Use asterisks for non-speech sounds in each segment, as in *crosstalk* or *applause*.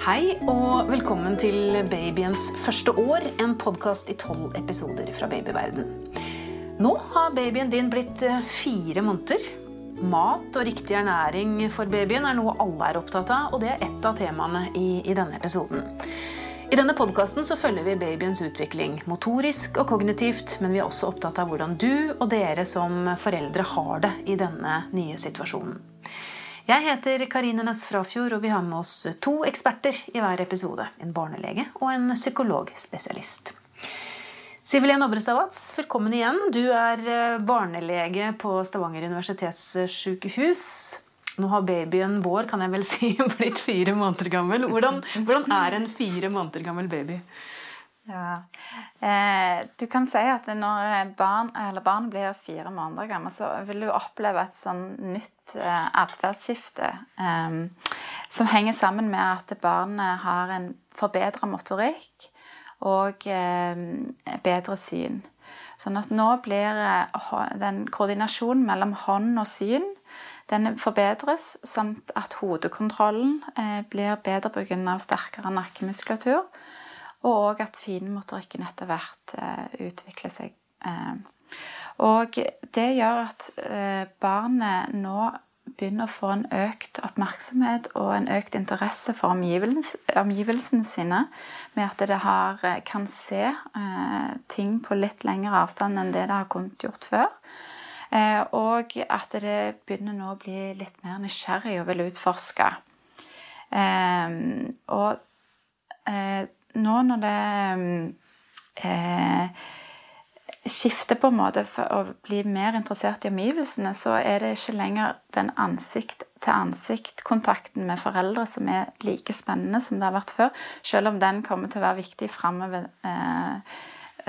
Hei og velkommen til Babyens første år, en podkast i tolv episoder fra babyverden. Nå har babyen din blitt eh, fire måneder. Mat og riktig ernæring for babyen er noe alle er opptatt av, og det er ett av temaene i, i denne episoden. I denne podkasten følger vi babyens utvikling motorisk og kognitivt, men vi er også opptatt av hvordan du og dere som foreldre har det i denne nye situasjonen. Jeg heter Karine Næss Frafjord, og vi har med oss to eksperter i hver episode. En barnelege og en psykologspesialist. Sivilien Obrestad Watz, velkommen igjen. Du er eh, barnelege på Stavanger universitetssykehus. Nå har babyen vår kan jeg vel si, *laughs* blitt fire måneder gammel. Hvordan, hvordan er en fire måneder gammel baby? Ja. Eh, du kan si at når barn, barn blir fire måneder gammel, så vil du oppleve et sånn nytt eh, atferdsskifte eh, som henger sammen med at barnet har en forbedra motorikk og eh, bedre syn. Sånn at nå blir eh, den koordinasjonen mellom hånd og syn den forbedres, samt at hodekontrollen eh, blir bedre pga. sterkere nakkemuskulatur. Og òg at finmotorikken etter hvert eh, utvikler seg. Eh. Og det gjør at eh, barnet nå begynner å få en økt oppmerksomhet og en økt interesse for omgivelsene sine, med at det har, kan se ting på litt lengre avstand enn det det har kunnet gjort før. Og at det begynner nå å bli litt mer nysgjerrig og vil utforske. Og nå når det eh, skifter på en måte for å bli mer interessert i omgivelsene, så er det ikke lenger den ansikt-til-ansikt-kontakten med foreldre som er like spennende som det har vært før, selv om den kommer til å være viktig framover eh,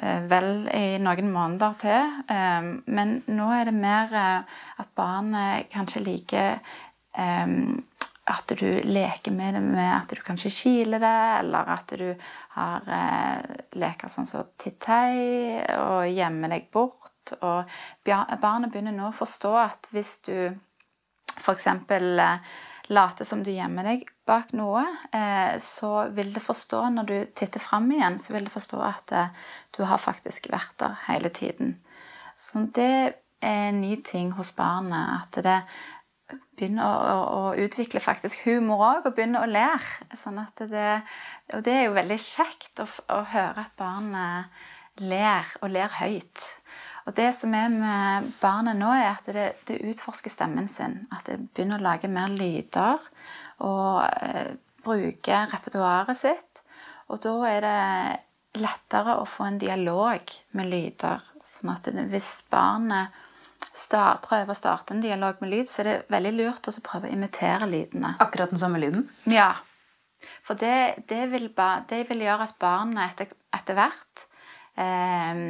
eh vel i noen måneder til. Eh, men nå er det mer eh, at barnet kanskje liker at du leker med det med at du kanskje kiler det, eller at du har eh, leker sånn som tittei og gjemmer deg bort. Og barnet begynner nå å forstå at hvis du f.eks. Eh, later som du gjemmer deg bak noe, eh, så vil det forstå når du titter fram igjen, så vil det forstå at eh, du har faktisk vært der hele tiden. Så det er en ny ting hos barnet. At det begynner å, å, utvikle faktisk humor òg, og begynne å lære. Sånn det, og det er jo veldig kjekt å, å høre at barnet ler, og ler høyt. Og det som er med barnet nå, er at det, det utforsker stemmen sin. At det begynner å lage mer lyder og eh, bruke repertoaret sitt. Og da er det lettere å få en dialog med lyder. Sånn at det, hvis barnet start, prøve å starte en dialog med lyd, så er det veldig lurt å prøve å imitere lydene. Akkurat den samme lyden? Ja. For det, det, vil, det vil, gjøre at barna etter, etter hvert eh,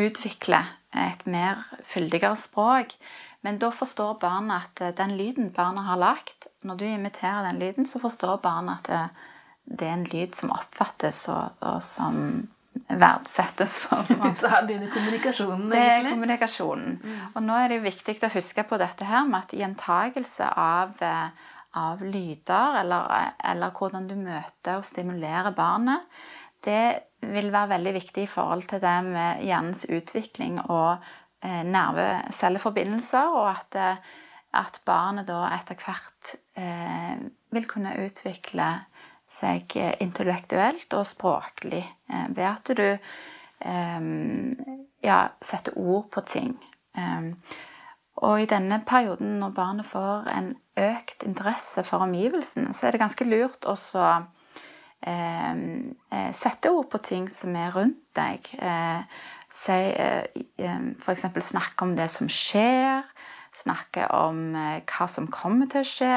utvikler et mer fyldigere språk. Men da forstår barna at eh, den lyden barna har lagt, når du imiterer den lyden, så forstår barna at det, det er en lyd som oppfattes og, og som verdsettes. for. *laughs* Så her begynner kommunikasjonen? egentlig? Det er kommunikasjonen. Mm. Og nå er det jo viktig å huske på dette her med at gjentagelse av, eh, av lyder, eller, eller, hvordan du møter og stimulerer barnet, det vil være veldig viktig i forhold til det med hjernens utvikling og eh, nervecelleforbindelser, og at, eh, at, barnet da etter hvert eh, vil kunne utvikle seg eh, intellektuelt og språklig eh, ved at du eh, ja, setter ord på ting. Og i denne perioden, når barnet får en økt interesse for omgivelsene, så er det ganske lurt også eh, sette ord på ting som er rundt deg. Eh, si, eh, F.eks. snakke om det som skjer. Snakke om hva som kommer til å skje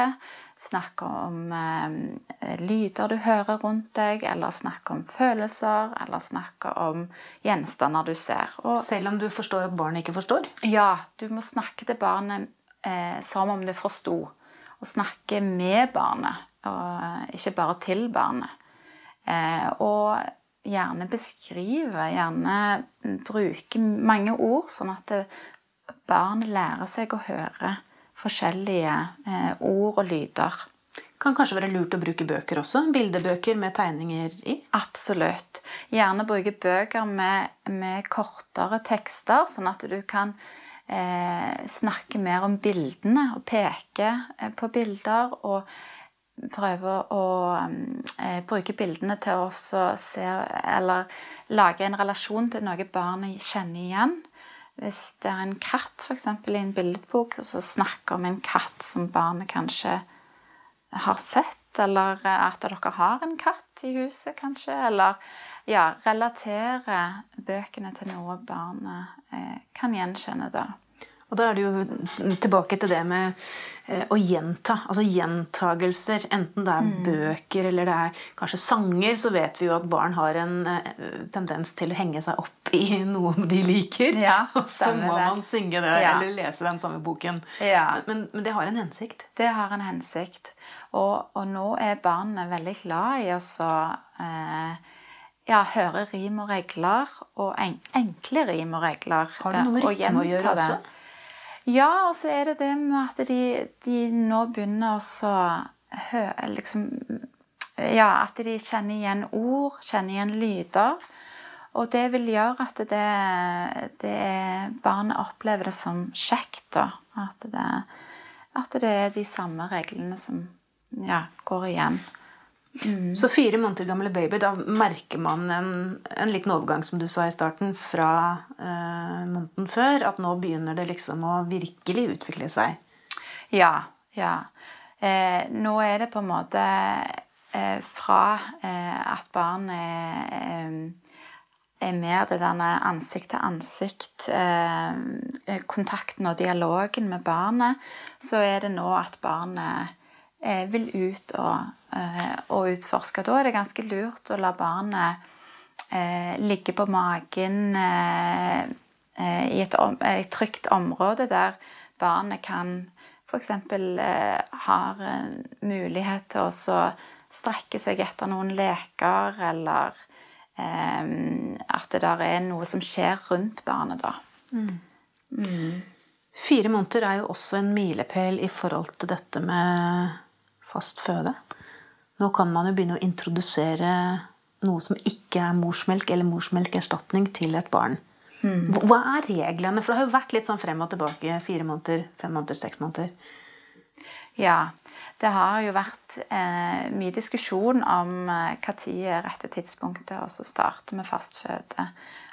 snakke om eh, lyder du hører rundt deg, eller snakke om følelser, eller snakke om gjenstander du ser. Og, Selv om du forstår at barnet ikke forstår? Ja, du må snakke til barnet eh, som om det forsto. Og snakke med barnet, og ikke bare til barnet. Eh, og gjerne beskrive, gjerne bruke mange ord, sånn at barnet lærer seg å høre forskjellige eh, ord og lyder. Kan kanskje være lurt å bruke bøker også? Bildebøker med tegninger i? Absolutt. Gjerne bruke bøker med, med kortere tekster, sånn at du kan eh, snakke mer om bildene og peke eh, på bilder. Og prøve å eh, bruke bildene til å se Eller lage en relasjon til noe barnet kjenner igjen. Hvis det er en katt f.eks. i en billedbok, så snakker om en katt som barnet kanskje har sett, eller at dere har en katt i huset, kanskje. Eller ja, relatere bøkene til noe barnet eh, kan gjenkjenne, da. Og da er det jo tilbake til det med eh, å gjenta. Altså gjentagelser. Enten det er mm. bøker eller det er kanskje sanger, så vet vi jo at barn har en eh, tendens til å henge seg opp i *laughs* noe de liker. Ja, *laughs* og så må det. man synge det ja. eller lese den samme boken. Ja. Men, men, det har en hensikt? Det har en hensikt. Og, og nå er barna veldig glad i å eh, ja, høre rim og regler, og en, enkle rim og regler. Har det noe med rytme å gjøre også? Ja, og så er det det med at de, de nå begynner å høre liksom, Ja, at de kjenner igjen ord, kjenner igjen lyder. Og det vil gjøre at det, det barnet opplever det som kjekt. da. At det, at det er de samme reglene som ja, går igjen. Mm. Så fire måneder gamle baby, da merker man en, en, liten overgang, som du sa i starten, fra eh, måneden før. At nå begynner det liksom å virkelig utvikle seg. Ja. Ja. Eh, nå er det på en måte eh, fra eh, at barnet er, er mer det derne ansikt til ansikt, eh, kontakten og dialogen med barnet, så er det nå at barnet eh, vil ut og Eh, å utforske. Da er det ganske lurt å la barnet eh, ligge på magen eh, i et, et, trygt område der barnet kan f.eks. Eh, har mulighet til å strekke seg etter noen leker, eller eh, at det der er noe som skjer rundt barnet, da. Mm. Mm. Fire måneder er jo også en milepæl i forhold til dette med fast føde. Nå kan man jo begynne å introdusere noe som ikke er morsmelk eller morsmelkerstatning til et barn. Mm. Hva er reglene? For det har jo vært litt sånn frem og tilbake. Fire måneder, fem måneder, seks måneder. Ja. Det har jo vært eh, mye diskusjon om eh, når er rette tidspunktet å starte med fastføde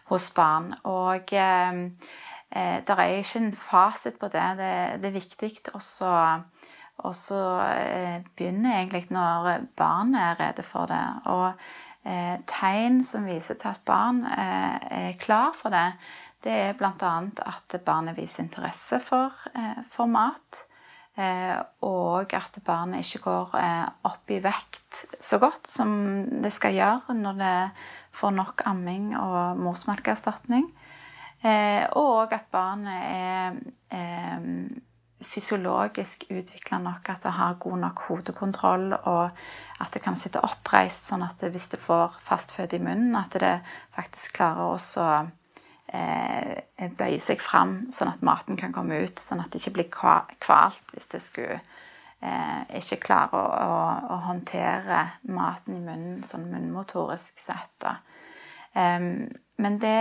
hos barn. Og eh, eh, det er ikke en fasit på det. Det, det er viktig også og så eh, begynner egentlig når barnet er rede for det. Og eh, tegn som viser til at barn eh, er klar for det, det er bl.a. at barnet viser interesse for, for mat. Og at barnet ikke går opp i vekt så godt som det skal gjøre når det får nok amming og morsmelkerstatning. Og at barnet er fysiologisk utvikla nok at det har god nok hodekontroll, og at det kan sitte oppreist, sånn at det, hvis det får fastføde i munnen, at det faktisk klarer også å eh, bøye seg fram, sånn at maten kan komme ut, sånn at det ikke blir kvalt hvis det skulle eh, ikke klare å, å, å, håndtere maten i munnen sånn munnmotorisk sett. Eh, men det,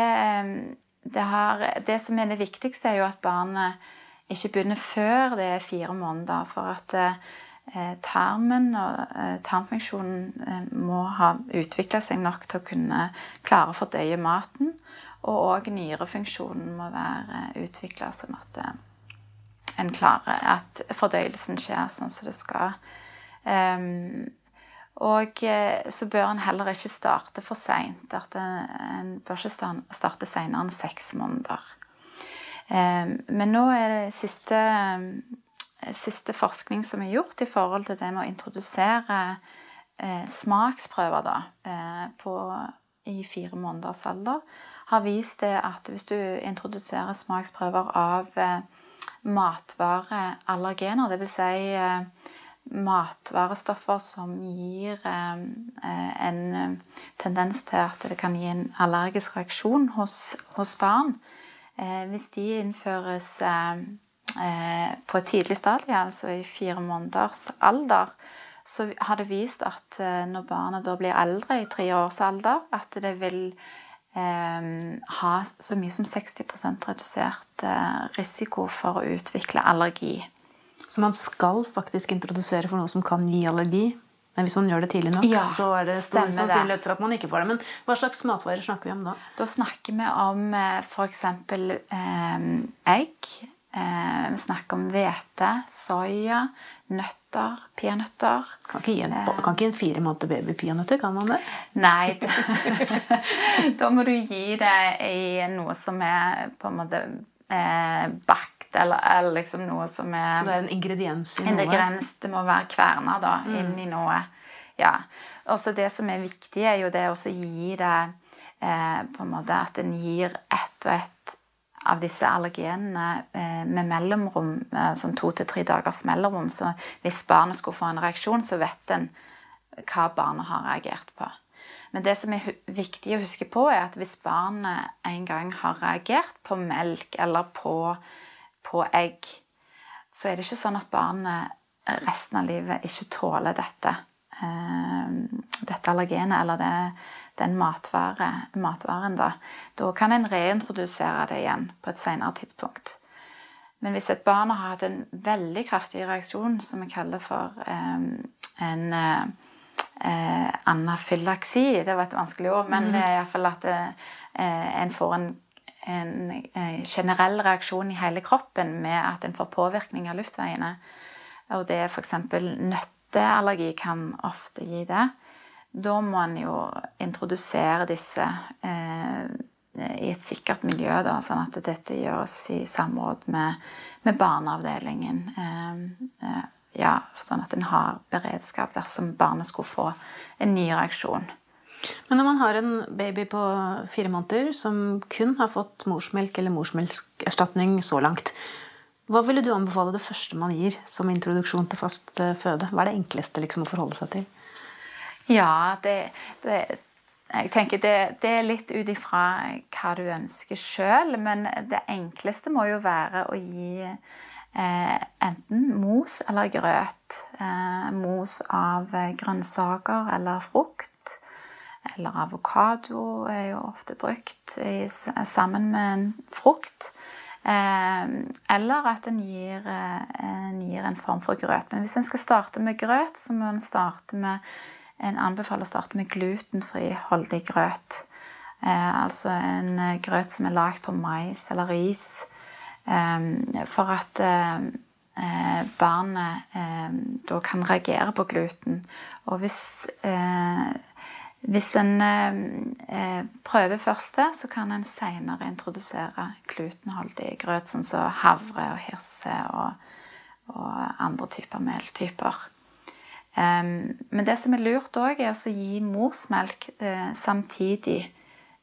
det, har, det som er det viktigste, er jo at barnet ikke begynner før det er fire måneder. For at eh, tarmen og eh, tarmfunksjonen eh, må ha utvikla seg nok til å kunne klare å fordøye maten. Og òg nyrefunksjonen må være eh, utvikla sånn at eh, en klarer at fordøyelsen skjer sånn som det skal. Um, og eh, så bør en heller ikke starte for seint. En bør ikke starte senere enn seks måneder. Ehm, men nå er det siste, eh, siste forskning som er gjort i forhold til det med å introdusere eh, smaksprøver da, eh, på, i fire måneders alder, har vist det at hvis du introduserer smaksprøver av matvareallergener, dvs. Si matvarestoffer som gir en tendens til at det kan gi en allergisk reaksjon hos, hos barn, Eh, hvis de innføres eh, eh, på et tidlig stadie, altså i fire måneders alder, så har det vist at eh, når barna da blir eldre, i tre års alder, at det vil eh, ha så mye som 60 redusert eh, risiko for å utvikle allergi. Så man skal faktisk introdusere for noe som kan gi allergi? Men hvis man gjør det tidlig nok, Ja, så er det stor sannsynlighet for at man ikke får det. Men hva slags matvarer snakker vi om da? Da snakker vi om f.eks. Eh, egg. Eh, vi snakker om hvete, soya, nøtter, peanøtter. Kan ikke gi en, kan ikke en fire måneder baby peanøtter, kan man det? Nei, *laughs* da må du gi det i noe som er på en måte eh, bakt, eller, eller liksom noe som er Så det er en ingrediens i noe? grens, det må være kverna da, Mm. inni noe. Ja. Også det som er viktig, er jo det å gi det eh, på en måte at en gir ett og ett av disse allergenene eh, med mellomrom, eh, sånn to til tre dagers mellomrom. Så hvis barnet skulle få en reaksjon, så vet en hva barnet har reagert på. Men det som er viktig å huske på, er at hvis barnet en gang har reagert på melk eller på, på egg, så er det ikke sånn at barnet resten av livet ikke tåler dette. eh, dette allergenet, eller det, den matvare, matvaren, da. Da kan en reintrodusere det igjen på et senere tidspunkt. Men hvis et barn har hatt en veldig kraftig reaksjon, som vi kaller for eh, en eh, eh, anafylaksi Det var et vanskelig ord, men det er iallfall at det, eh, en får en, en eh, generell reaksjon i hele kroppen med at en får påvirkning av luftveiene. Og det er f.eks. nøtteallergi kan ofte gi det. Da må en jo introdusere disse eh, i et sikkert miljø, da, sånn at dette gjøres i samråd med, med barneavdelingen. Eh, eh, ja, sånn at en har beredskap dersom barnet skulle få en ny reaksjon. Men når man har en baby på fire måneder som kun har fått morsmelk eller morsmelkerstatning så langt, hva ville du anbefale det første man gir som introduksjon til fast eh, føde? Hva er det enkleste liksom, å forholde seg til? Ja, det, det Jeg tenker det, det er litt ut ifra hva du ønsker sjøl, men det enkleste må jo være å gi eh, enten mos eller grøt. Eh, mos av eh, grønnsaker eller frukt. Eller avokado er jo ofte brukt i, sammen med en frukt. Eh, eller at en gir, eh, en gir en form for grøt. Men hvis en skal starte med grøt, så må en starte med en anbefaler å starte med glutenfri holdig grøt. Eh, altså en eh, grøt som er lagd på mais eller ris. Eh, for at barnet da kan reagere på gluten. Og hvis, hvis en eh, eh, prøver først det, så kan en senere introdusere glutenholdig grøt, sånn som havre og hirse og, og andre typer meltyper. Men det som er lurt òg, er å gi morsmelk eh, samtidig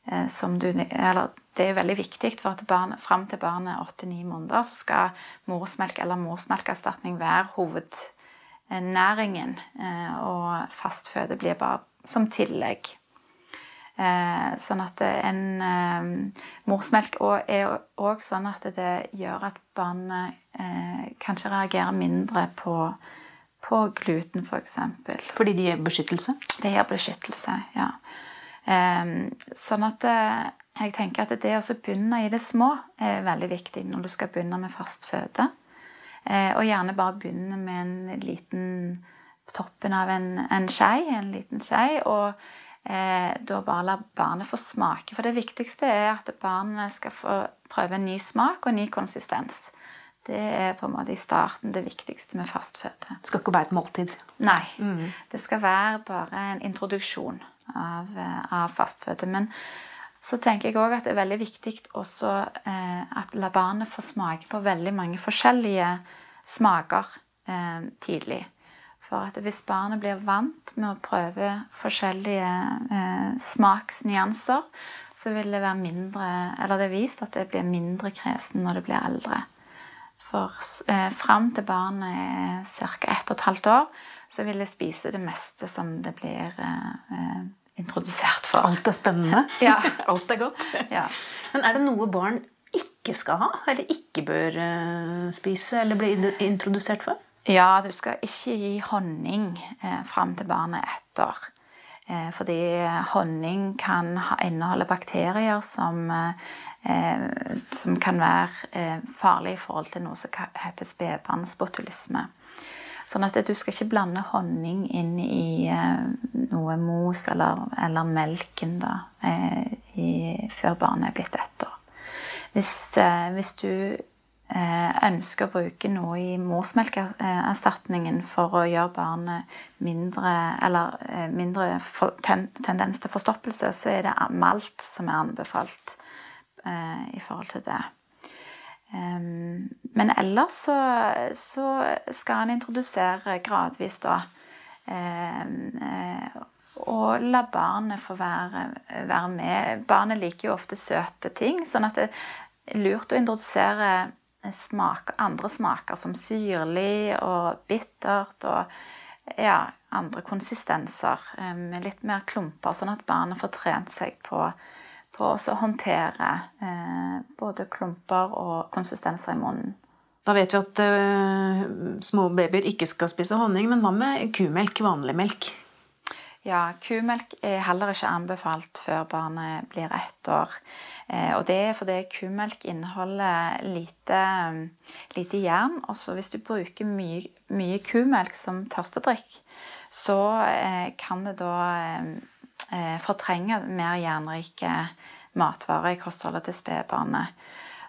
eh, som du Eller det er veldig viktig, for at barn, fram til barnet er åtte-ni måneder, så skal morsmelk eller morsmelkerstatning være hovednæringen. Og fastføde blir bare som tillegg. Eh, sånn at en eh, morsmelk er òg sånn at det gjør at barnet eh, kanskje reagerer mindre på på gluten, f.eks. Fordi de gir beskyttelse? Det gir beskyttelse, ja. Sånn at jeg tenker at det å begynne i det små er veldig viktig når du skal begynne med fast føde. Og gjerne bare begynne med en liten toppen av en, en skei, en liten skei, og eh, da bare la barnet få smake. For det viktigste er at barnet skal få prøve en ny smak og en ny konsistens. Det er på en måte i starten det viktigste med fastføde. Det skal ikke være et måltid. Nei. Det skal være bare en introduksjon av, av fastføde. Men så tenker jeg òg at det er veldig viktig også eh, at la barnet få smake på veldig mange forskjellige smaker eh, tidlig. For at hvis barnet blir vant med å prøve forskjellige eh, smaksnyanser, så vil det være mindre Eller det er vist at det blir mindre kresen når det blir eldre. For eh, fram til barnet er ca. ett og et halvt år, så vil det spise det meste som det blir eh, eh, introdusert for. Alt er spennende. *laughs* Ja. *laughs* Alt er godt. Ja. Men er det noe barn ikke skal ha, eller ikke bør eh, spise, eller bli introdusert for? Ja, du skal ikke gi honning eh, fram til barnet er ett år. Eh, fordi honning kan inneholde bakterier som, eh, som kan være eh, farlig i forhold til noe som heter spedbarnsbotulisme. Sånn at du skal ikke blande honning inn i eh, noe mos eller, eller melken da, eh, i, før barnet er blitt ett år. Hvis, hvis du Eh, ønsker å bruke noe i morsmelkerstatningen for å gjøre barnet mindre Eller eh, mindre tendens til forstoppelse, så er det malt som er anbefalt eh, i forhold til det. Men ellers så, så skal han introdusere gradvis, da. Og la barnet få være, være med. Barnet liker jo ofte søte ting, sånn at det er lurt å introdusere smaker, andre smaker, som syrlig og bittert og ja, andre konsistenser eh, med litt mer klumper, sånn at barnet får trent seg på, på å håndtere eh, både klumper og konsistenser i munnen. Da vet vi at uh, små babyer ikke skal spise honning, men hva med kumelk, vanlig melk? Ja, kumelk er heller ikke anbefalt før barnet blir ett år. Eh, og det er fordi kumelk inneholder lite, lite jern. Og hvis du bruker mye, mye kumelk som tørstedrikk, så eh, kan det da eh, fortrenge mer jernrike matvarer i kostholdet til spedbarnet.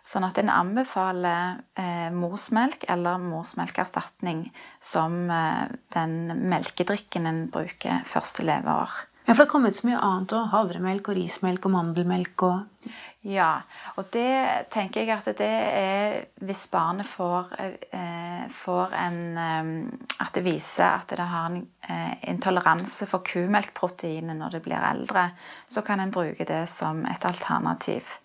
Sånn at en anbefaler eh, morsmelk eller morsmelkerstatning som eh, den melkedrikken en bruker første leveår. Ja, for det har kommet så mye annet òg. Havremelk og rismelk og mandelmelk og Ja. Og det tenker jeg at det er hvis barnet får, eh, får en eh, At det viser at det har en eh, intoleranse for kumelkproteinet når det blir eldre, så kan en bruke det som et alternativ.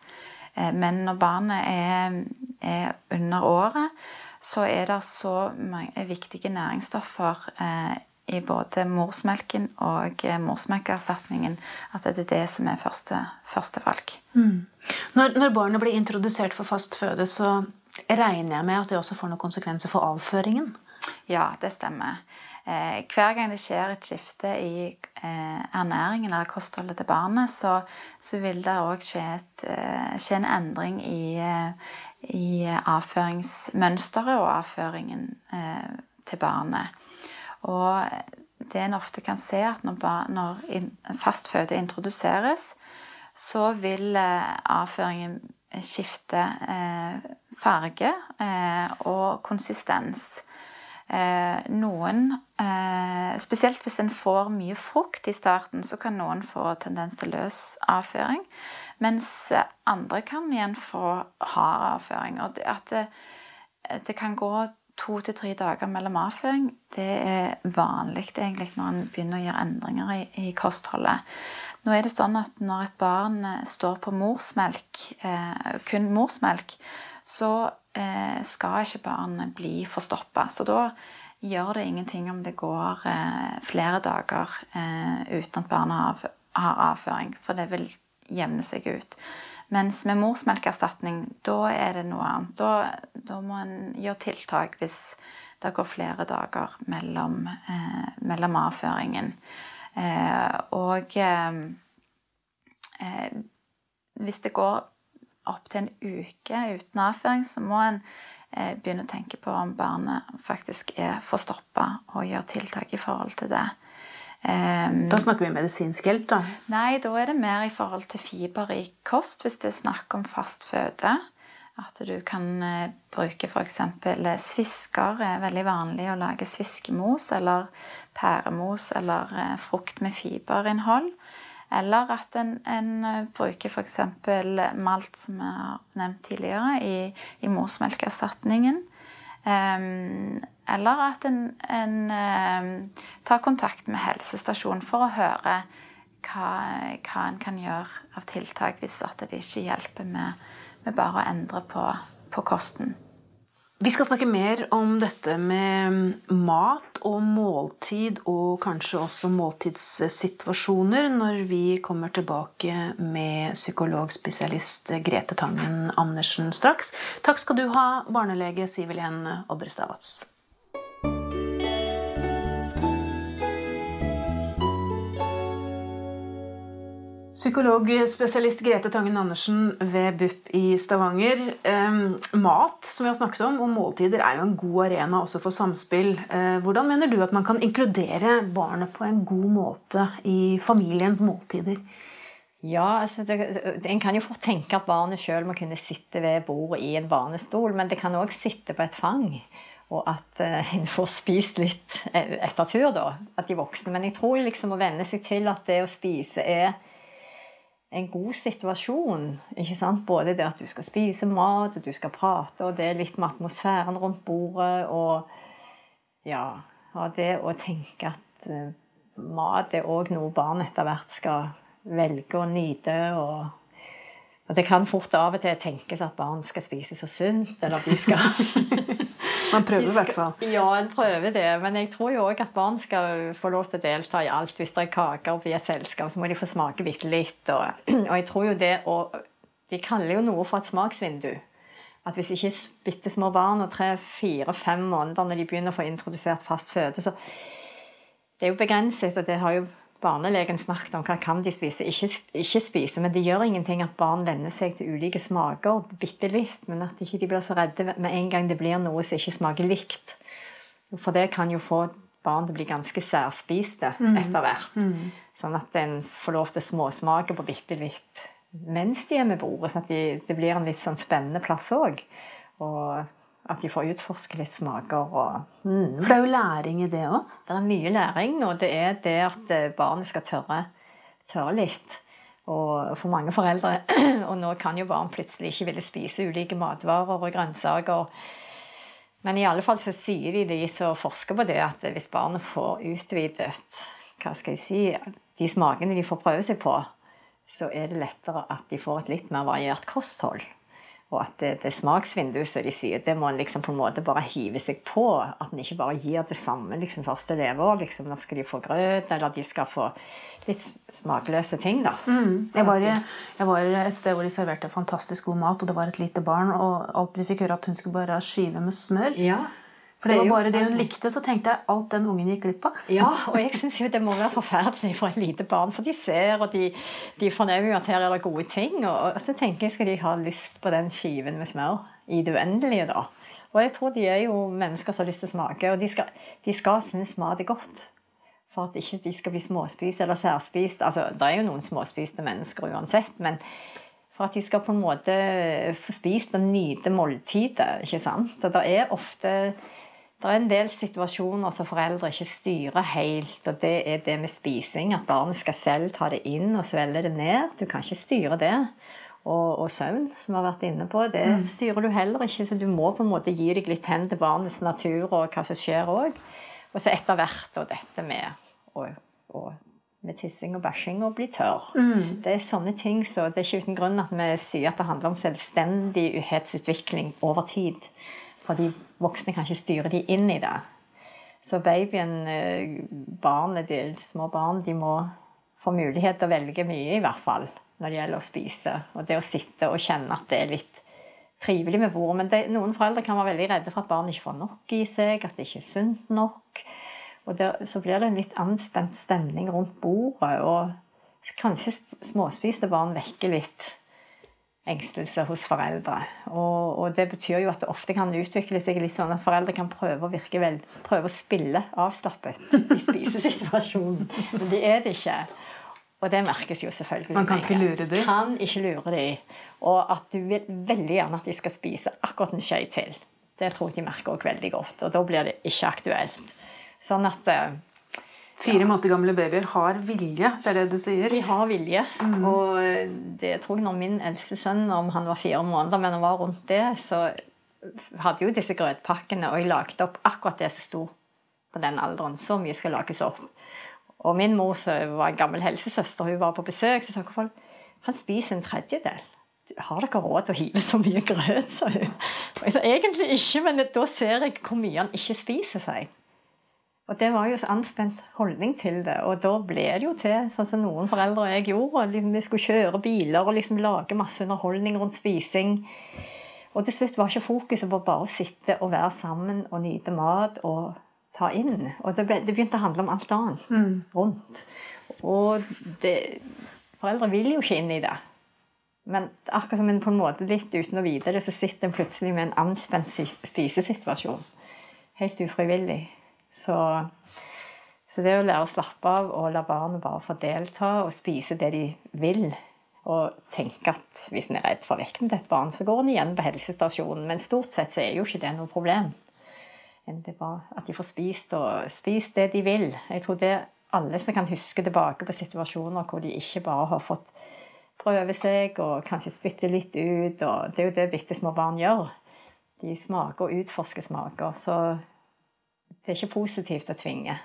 Eh, men når barnet er, er under året, så er det så mange viktige næringsstoffer eh, i både morsmelken og eh, morsmelkerstatningen at det er det som er første, førstevalg. Mm. Når, når barnet blir introdusert for fast føde, så regner jeg med at det også får noen konsekvenser for avføringen? Ja, det stemmer. Eh, hver gang det skjer et skifte i eh, ernæringen eller kostholdet til barnet, så, så vil det òg skje, eh, skje, en endring i, i avføringsmønsteret og avføringen til barnet. Og det en ofte kan se, at når, når fastføde introduseres, så vil avføringen skifte farge og konsistens. Eh, noen, eh, spesielt hvis en får mye frukt i starten, så kan noen få tendens til løs avføring. Mens andre kan igjen få hard avføring. Og at det, det kan gå to til tre dager mellom avføring, det er vanlig egentlig når en begynner å gjøre endringer i, i, kostholdet. Nå er det sånn at når et barn står på morsmelk, eh, kun morsmelk, så eh, skal ikke barnet bli forstoppa. Så da gjør det ingenting om det går eh, flere dager eh, uten at barnet har avføring, for det vil jevne seg ut. Mens med morsmelkerstatning, da er det noe annet. Da, da må en gjøre tiltak hvis det går flere dager mellom, eh, mellom avføringen. Eh, og eh, hvis det går opptil en uke uten avføring, så må en eh, begynne å tenke på om barnet faktisk er forstoppa, og gjøre tiltak i forhold til det. Um, da snakker vi medisinsk hjelp, da? Nei, da er det mer i forhold til fiberrik kost, hvis det er snakk om fast føde. At du kan eh, bruke f.eks. svisker. er veldig vanlig å lage sviskemos eller pæremos eller eh, frukt med fiberinnhold. Eller at en, en eh, bruker f.eks. malt, som jeg har nevnt tidligere, i, i morsmelkerstatningen. Um, eller at en, en um, tar kontakt med helsestasjonen for å høre hva, hva en kan gjøre av tiltak hvis det ikke hjelper med, med bare å endre på, på kosten. Vi skal snakke mer om dette med mat og måltid, og kanskje også måltidssituasjoner, når vi kommer tilbake med psykologspesialist Grete Tangen Andersen straks. Takk skal du ha, barnelege Siviljen Obrestadvats. Psykologspesialist Grete Tangen Andersen ved BUP i Stavanger. Eh, mat, som vi har snakket om, og måltider er jo en god arena også for samspill. Eh, hvordan mener du at man kan inkludere barnet på en god måte i familiens måltider? Ja, altså En kan jo fort tenke at barnet sjøl må kunne sitte ved bordet i en barnestol, men det kan òg sitte på et fang. Og at uh, en får spist litt etter tur, da. At de voksne. Men jeg tror liksom å venne seg til at det å spise er en god situasjon. ikke sant? Både det at du skal spise mat, du skal prate, og det er litt med atmosfæren rundt bordet. Og ja, og det å tenke at uh, mat er òg noe barn etter hvert skal velge å nyte. og og det kan fort av og til tenkes at barn skal spise så sunt, eller de skal *laughs* Man prøver i hvert fall. Ja, en prøver det. Men jeg tror jo òg at barn skal få lov til å delta i alt. Hvis det er kaker i et selskap, så må de få smake bitte litt. Og, *clears throat* og, jeg tror jo det og De kaller jo noe for et smaksvindu. At hvis ikke bitte små barn og tre, fire, fem måneder når de begynner å få introdusert fast føde, så Det er jo begrenset, og det har jo barnelegen snakket om hva kan de spise, ikke, ikke spise. Men det gjør ingenting at barn venner seg til ulike smaker bitte litt. Men at ikke de blir så redde med en gang det blir noe som ikke smaker likt. For det kan jo få barn til å bli ganske særspiste mm. etter hvert. Mm. Sånn at en får lov til småsmake på bitte litt mens de er med bordet. Sånn at de, det blir en litt sånn spennende plass òg. Og at de får utforske litt smaker. Og, mm. For det er jo læring i det òg? Det er mye læring, og det er det at eh, barnet skal tørre, tørre litt. Og for mange foreldre *clears throat* Og nå kan jo barn plutselig ikke ville spise ulike matvarer og grønnsaker. Men i alle fall så sier de, de som forsker på det, at hvis barnet får utvidet hva skal jeg si, de smakene de får prøve seg på, så er det lettere at de får et litt mer variert kosthold. Og at det, det smaksvinduet, som de sier, det må en liksom på en måte bare hive seg på. At en ikke bare gir det samme liksom første leveår. Liksom, nå skal de få grøt, eller de skal få litt smakløse ting, da. Mm. Jeg, var, jeg, var, et sted hvor de serverte fantastisk god mat, og det var et lite barn, og alt vi fikk høre at hun skulle bare skyve med smør. Ja. For det var bare det hun likte, så tenkte jeg alt den ungen gikk glipp av. Ja, og jeg syns jo det må være forferdelig for et lite barn, for de ser, og de, de fornemmer jo at her er det gode ting. Og, så tenker jeg skal de ha lyst på den skiven med smør i det uendelige, da. Og jeg tror de er jo mennesker som har lyst til å smake, og de skal, de skal synes mat er godt. For at ikke de skal bli småspist eller særspist. Altså, det er jo noen småspiste mennesker uansett, men for at de skal på en måte få spist og nyte måltidet. ikke sant? Og det er ofte det er en del situasjoner som foreldre ikke styrer helt, og det er det med spising. At barnet skal selv ta det inn og svelge det ned. Du kan ikke styre det. Og, og søvn, som vi har vært inne på, det mm. styrer du heller ikke. Så du må på en måte gi deg litt hen til barnets natur og hva som skjer òg. Og så etter hvert og dette med, og, og, med tissing og bæsjing og bli tørr. Mm. Det er sånne ting, så det er ikke uten grunn at vi sier at det handler om selvstendighetsutvikling over tid. Fordi voksne kan ikke styre de inn i det. Så babyen, eh, barnet, de små barn, de må få mulighet til å velge mye, i hvert fall, når det gjelder å spise. Og det å sitte og kjenne at det er litt trivelig med bordet. Men det, noen foreldre kan være veldig redde for at barn ikke får nok i seg, at det ikke er sunt nok. Og der, så blir det en litt anspent stemning rundt bordet. Og kanskje småspiste barn vekker litt engstelse hos foreldre. Og, og, det betyr jo at det ofte kan utvikle seg litt sånn at foreldre kan prøve å virke vel, prøve å spille avslappet i spisesituasjonen. *laughs* Men det er det ikke. Og det merkes jo selvfølgelig. Man kan ikke lure dem? Kan ikke lure dem. Og at du vil veldig gjerne at de skal spise akkurat en skje til. Det tror jeg de merker også veldig godt. Og da blir det ikke aktuelt. Sånn at eh, Fire måneder gamle babyer har vilje, det er det du sier? De har vilje. Mm. Og det tror jeg når min eldste sønn, om han var fire måneder, men han var rundt det, så hadde jo disse grøtpakkene, og jeg lagde opp akkurat det som sto på den alderen. Så mye skal lages opp. Og min mor, som var en gammel helsesøster, hun var på besøk, så sa hun han spiser en tredjedel. Har dere råd til å hive så mye grøt, sa hun. Og jeg sa egentlig ikke, men da ser jeg hvor mye han ikke spiser seg. Og det var jo så anspent holdning til det. Og da ble det jo til, sånn som noen foreldre og jeg gjorde. Og vi skulle kjøre biler og liksom lage masse underholdning rundt spising. Og til slutt var ikke fokuset på bare å sitte og være sammen og nyte mat og ta inn. Og det, ble, det begynte å handle om alt annet mm. rundt. Og det, Foreldre vil jo ikke inn i det. Men akkurat som en på en måte litt uten å vite det, så sitter en plutselig med en anspent spisesituasjon. Helt ufrivillig. Så, så det å lære å slappe av og la barnet bare få delta og spise det de vil, og tenke at hvis en er redd for vekten til et barn, så går en igjen på helsestasjonen. Men stort sett så er jo ikke det noe problem. Det at de får spist, og spist det de vil. Jeg tror det er alle som kan huske tilbake på situasjoner hvor de ikke bare har fått prøve seg og kanskje spytte litt ut. og Det er jo det bitte små barn gjør. De smaker og utforsker smaker. Så det er ikke positivt å tvinge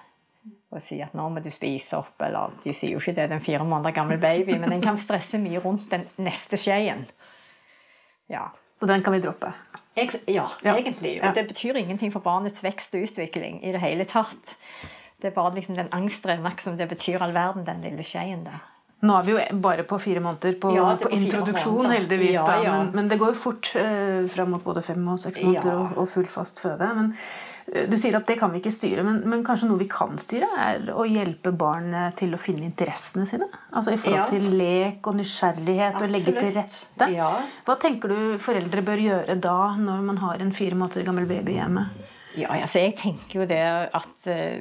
og si at 'nå må du spise opp'. Eller de sier jo ikke det, er fire måneder gammel baby, men en kan stresse mye rundt den neste skjeen. Ja. Så den kan vi droppe. Jeg, ja, Ja. egentlig. Og Ja. det betyr ingenting for barnets vekst og utvikling i det hele tatt. Det er bare liksom den angstdrevne, som det betyr all verden, den lille skjeen der. Nå er vi jo bare på fire måneder på, Ja, på på introduksjon, måneder. heldigvis. Ja, ja. Men, men det går jo fort eh, fram mot både fem og seks måneder og, og full fast føde. Men eh, Du sier at det kan vi ikke styre, men, men kanskje noe vi kan styre, er å hjelpe barnet til å finne interessene sine? Altså i forhold til lek og nysgjerrighet og legge til rette. Ja. Hva tenker du foreldre bør gjøre da, når man har en fire måneder gammel baby hjemme? Ja, altså jeg tenker jo det at uh,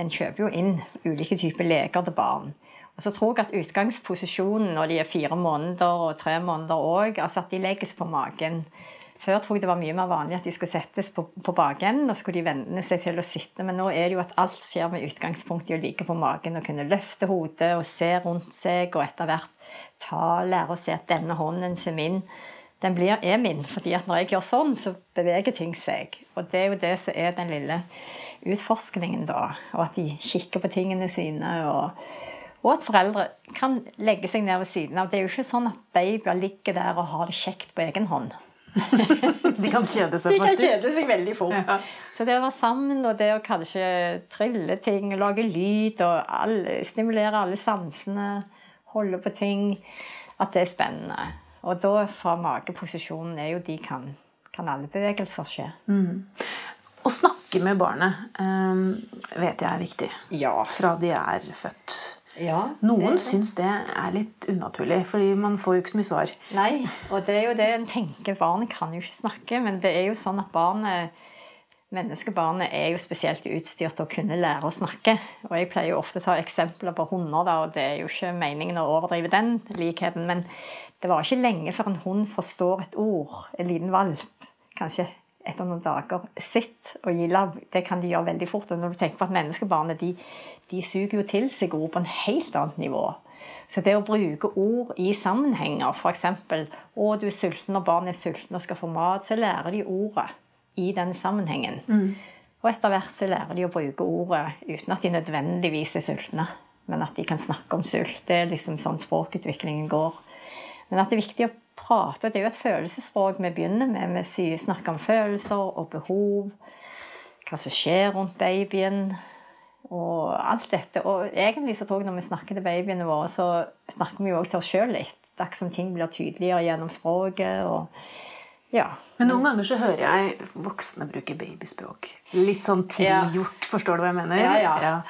en kjøper jo inn ulike typer leker til barn. Og så tror jeg at utgangsposisjonen når de er fire måneder og tre måneder òg, altså at de legges på magen. Før tror jeg det var mye mer vanlig at de skulle settes på, på bakenden, og skulle de venne seg til å sitte. Men nå er det jo at alt skjer med utgangspunkt i å ligge på magen og kunne løfte hodet og se rundt seg, og etter hvert ta, lære å se at denne hånden som min, den blir, er min. fordi at når jeg gjør sånn, så beveger ting seg. Og det er jo det som er den lille utforskningen, da. Og at de kikker på tingene sine. og og at foreldre kan legge seg ned ved siden av. Det er jo ikke sånn at babyer ligger der og har det kjekt på egen hånd. *laughs* De kan kjede seg, faktisk. *laughs* De kan kjede seg veldig fort. Ja. Så det å være sammen og det å kanskje trille ting, lage lyd og alle, stimulere alle sansene, holde på ting, at det er spennende. Og da fra mageposisjonen er jo de kan, kan alle bevegelser skje. Å snakke med barnet um, vet jeg er viktig. Ja. Fra de er født. Ja Noen det- syns det er litt unaturlig, fordi man får jo ikke så mye svar. Nei, og det er jo det en tenker. Barnet kan jo ikke snakke, men det er jo sånn at barnet Menneskebarnet er jo spesielt utstyrt til å kunne lære å snakke. Og jeg pleier jo ofte å ta eksempler på hunder, da, og det er jo ikke meningen å overdrive den likheten. Men det var ikke lenge før en hund forstår et ord, en liten valp. Kanskje etter noen dager. Sitt og gi labb. Det kan de gjøre veldig fort. Og når du tenker på at menneskebarnet de, de suger jo til seg ord på en helt annet nivå. Så det å bruke ord i sammenhenger, f.eks. 'Å, du er sulten når barnet er sulten og skal få mat', så lærer de ordet i den sammenhengen. Og etter hvert så lærer de å bruke ordet uten at de nødvendigvis er sultne, men at de kan snakke om sult. Det er liksom sånn språkutviklingen går. Men at det er viktig å prate. Det er jo et følelsesspråk vi begynner med. Vi snakker om følelser og behov, hva som skjer rundt babyen og alt dette. Og egentlig så tror jeg når vi snakker til babyene våre, så snakker vi jo òg til oss sjøl litt. Ikke som ting blir tydeligere gjennom språket. og ja. Men noen ganger så hører jeg voksne bruke babyspråk. Litt sånn Ja. tilgjort, forstår du hva jeg mener? Ja, ja.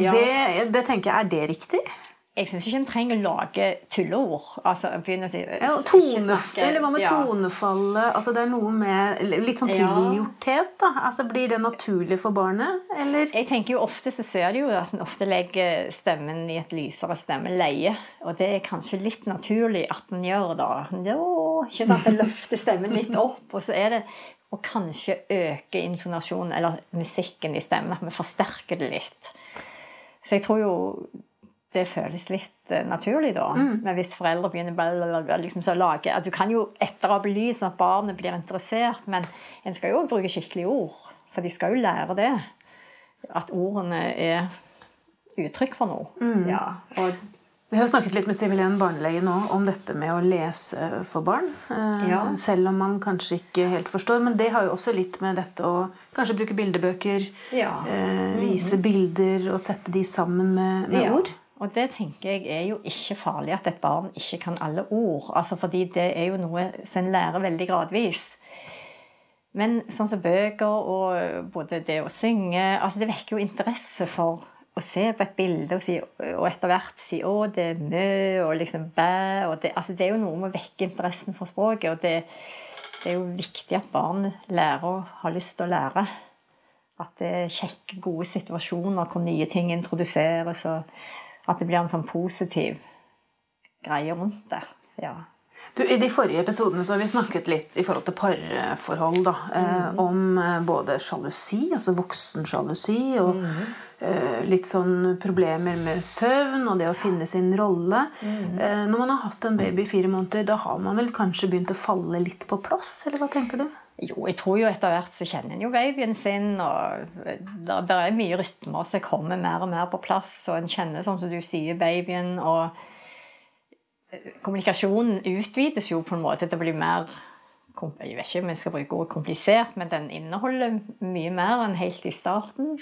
Ja. Det, det tenker jeg, er det riktig? Jeg syns ikke en trenger å lage tulleord. Altså, begynne å si Ja, og tone, snakke- eller hva med ja. tonefallet? Altså, det er noe med litt sånn tilgjorthet, da. Altså, blir det naturlig for barnet, eller? Jeg tenker jo Ofte så ser de jo at en ofte legger stemmen i et lysere stemmeleie. Og det er kanskje litt naturlig at en gjør da. Jo, ikke sant? En løfter stemmen litt opp, og så er det å kanskje øke intonasjonen eller musikken i stemmen. At vi forsterker det litt. Så jeg tror jo det føles litt uh, naturlig, da. Men hvis foreldre begynner blablabla, liksom, så lage at Du kan jo etterape lyd sånn at barnet blir interessert, men en skal jo bruke skikkelige ord. For de skal jo lære det. At ordene er uttrykk for noe. Ja, og Vi har snakket litt med Sivilén barnelege nå om dette med å lese for barn. eh, Ja. Selv om man kanskje ikke helt forstår. Men det har jo også litt med dette å kanskje bruke bildebøker, Ja. eh, vise bilder og sette de sammen med, med Ja. ord. Og det tenker jeg er jo ikke farlig at et barn ikke kan alle ord. Altså fordi det er jo noe som en lærer veldig gradvis. Men sånn som bøker og både det å synge altså Det vekker jo interesse for å se på et bilde og, si, og etter hvert si 'å, det er mø', og liksom 'bæ' og det, altså det er jo noe med å vekke interessen for språket. og det, det er jo viktig at barn lærer og har lyst til å lære. At det er kjekke, gode situasjoner hvor nye ting introduseres, og at det blir en sånn positiv greie rundt det. Ja. Du, I de forrige episodene så har vi snakket litt i forhold til parforhold. da, eh, Om eh, både sjalusi, altså voksen sjalusi, og eh, litt sånn problemer med søvn og det å finne sin rolle. Eh, når man har hatt en baby i fire måneder, da har man vel kanskje begynt å falle litt på plass? Eller hva tenker du? Jo, jeg tror jo etter hvert så kjenner en jo babyen sin, og det er mye rytmer som kommer mer og mer på plass, og en kjenner, sånn som du sier, babyen, og kommunikasjonen utvides jo på en måte til å bli mer Jeg vet ikke om jeg skal bruke ordet komplisert, men den inneholder mye mer enn helt i starten.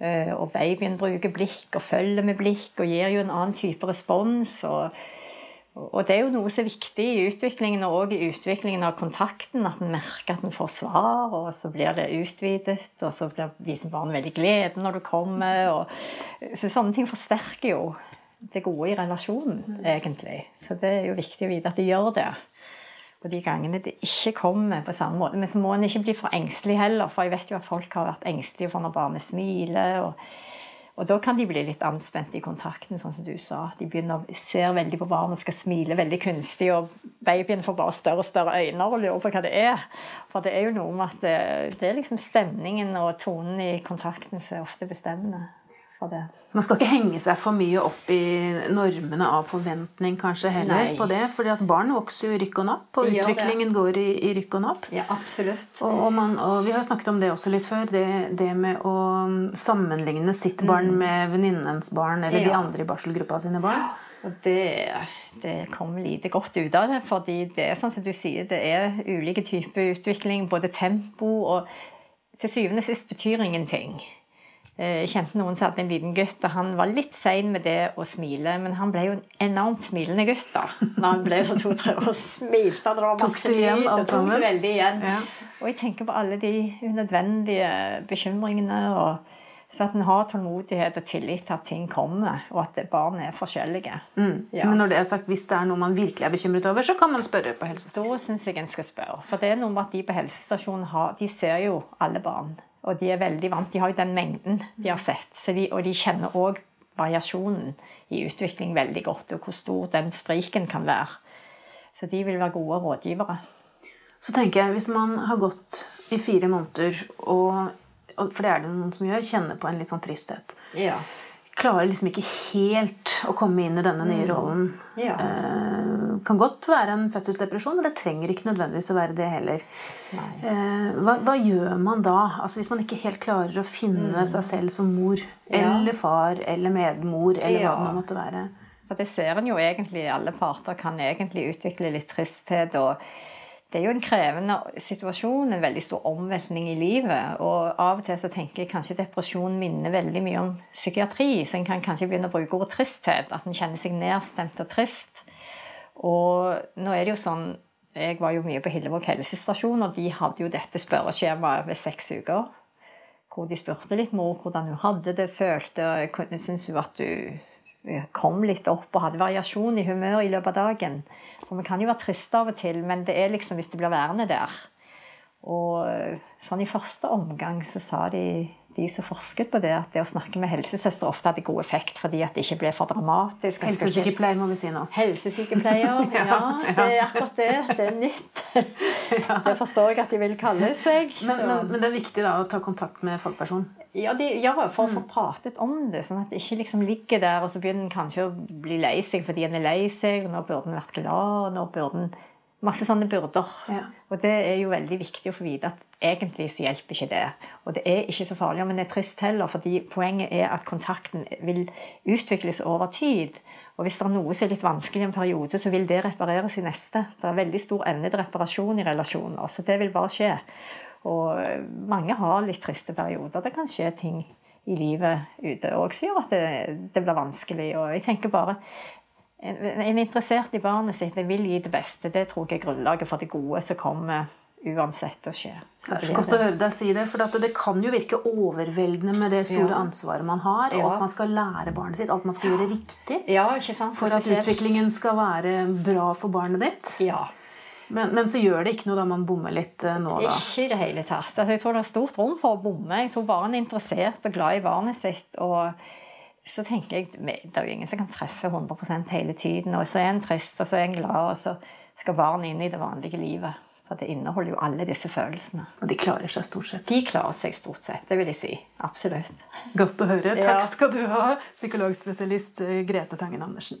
Eh, Og babyen bruker blikk og følger med blikk og gir jo en annen type respons. og og det er jo noe som er viktig i utviklingen, og også i utviklingen av kontakten. At en merker at en får svar, og så blir det utvidet. Og så blir, viser barnet veldig glede når du kommer. Og, så sånne ting forsterker jo det gode i relasjonen, egentlig. Så det er jo viktig å vite at de gjør det. Og de gangene det ikke kommer på samme måte. Men så må en ikke bli for engstelig heller, for jeg vet jo at folk har vært engstelige for når barnet smiler. og og da kan de bli litt anspent i kontakten, sånn som du sa. De begynner, ser veldig på barn og skal smile veldig kunstig, og babyen får bare større og større øyne og lurer på hva det er. For det er jo noe med at det, det er liksom stemningen og tonen i kontakten som er ofte bestemmende for det. Man skal ikke henge seg for mye opp i normene av forventning kanskje heller Nei. på det. fordi at barn vokser jo rykk og napp, og De utviklingen går i, i rykk og napp. Ja, absolutt. Og, og, man, og vi har snakket om det også litt før, det, det med å sammenligne sitt barn med venninnens barn eller de Mm. Andre i barselgruppa sine barn. Og det, det kom lite godt ut av det, fordi det er sånn som du sier, det er ulike typer utvikling, både tempo og Til syvende og sist betyr ingenting. Eh, Jeg kjente noen som hadde en liten gutt, og han var litt sein med det å smile, men han ble jo en enormt smilende gutt da. Når han ble så to-tre år, smilte han, det var masse det igjen, lyd, og tok det veldig igjen. Ja. Og jeg tenker på alle de unødvendige bekymringene, og så at en har tålmodighet og tillit til at ting kommer, og at barn er forskjellige. Ja. Men når det er sagt, hvis det er noe man virkelig er bekymret over, så kan man spørre på helsestasjonen. Da syns jeg en skal spørre. For det er noe med at de på helsestasjonen har, de ser jo alle barn. Og de er veldig vant. De har jo den mengden de har sett. Så de, og de kjenner òg variasjonen i utvikling veldig godt, og hvor stor den spriken kan være. Så de vil være gode rådgivere. Så tenker jeg, hvis man har gått i fire måneder, og, og for det er det noen som gjør, kjenner på en litt sånn tristhet, Ja. Klarer liksom ikke helt å komme inn i denne nye rollen. Ja. Eh, kan godt være en fødselsdepresjon, men det trenger ikke nødvendigvis å være det heller. Eh, hva, hva gjør man da? Altså Hvis man ikke helt klarer å finne seg selv som mor, Mm. Ja. eller far, eller medmor, eller Ja. hva det måtte være. For det ser en jo egentlig, alle parter kan egentlig utvikle litt tristhet. og det er jo en krevende situasjon, en veldig stor omveltning i livet. Og av og til så tenker jeg kanskje depresjon minner veldig mye om psykiatri. Så en kan kanskje begynne å bruke ordet tristhet. At en kjenner seg nedstemt og trist. Og nå er det jo sånn Jeg var jo mye på Hillevåg helsestasjon, og de hadde jo dette spørreskjemaet ved seks uker. Hvor de spurte litt mor hvordan hun hadde det, følte Syntes hun at du kom litt opp og hadde variasjon i humør i løpet av dagen. For vi kan jo være triste av og til, men det er liksom hvis det blir værende der. Og sånn i første omgang så sa de, de som forsket på det, at det å snakke med helsesøster ofte hadde god effekt fordi at det ikke ble for dramatisk. Helsesykepleier, må vi si nå. Helsesykepleier, *laughs* ja, det er akkurat det. Det er nytt. *laughs* Det forstår jeg at de vil kalle seg. Men, men, men det er viktig da å ta kontakt med fagperson. Ja, de, ja, for å få pratet om det, sånn at det ikke liksom ligger der, og så begynner en kanskje å bli lei seg fordi en er lei seg, og nå burde en vært glad, og nå burde en Masse sånne byrder. Ja. Og det er jo veldig viktig å få vite at egentlig så hjelper ikke det. Og det er ikke så farlig om en er trist heller, fordi poenget er at kontakten vil utvikles over tid. Og hvis det er noe som er litt vanskelig i en periode, så vil det repareres i neste. Det er veldig stor evne til reparasjon i relasjoner, så det vil bare skje. Og eh, mange har litt triste perioder. Det kan skje ting i livet ute òg som gjør at det, det blir vanskelig. Og jeg tenker bare en, en interessert i barnet sitt vil gi det beste. Det tror jeg er grunnlaget for det gode som kommer uansett å skje. Det er så godt å høre deg si det, for det kan jo virke overveldende med det store Ja. ansvaret man har, og Ja. at man skal lære barnet sitt, alt man skal gjøre riktig Ja, for at utviklingen skal være bra for barnet ditt. Ja. Men, men så gjør det ikke noe da man bommer litt eh, nå, da. Ikke i det hele tatt. Altså, jeg tror det er stort rom for å bomme. Jeg tror barn er interessert og glad i barnet sitt. og så tenker jeg, Det er jo ingen som kan treffe 100% hele tiden. Og så er en trist, og så er en glad, og så skal barn inn i det vanlige livet. For det inneholder jo alle disse følelsene. Og de klarer seg stort sett. De klarer seg stort sett, det vil jeg si. Absolutt. Godt å høre. Takk skal du ha, psykologspesialist eh, Grete Tangen Andersen.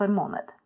hormonet.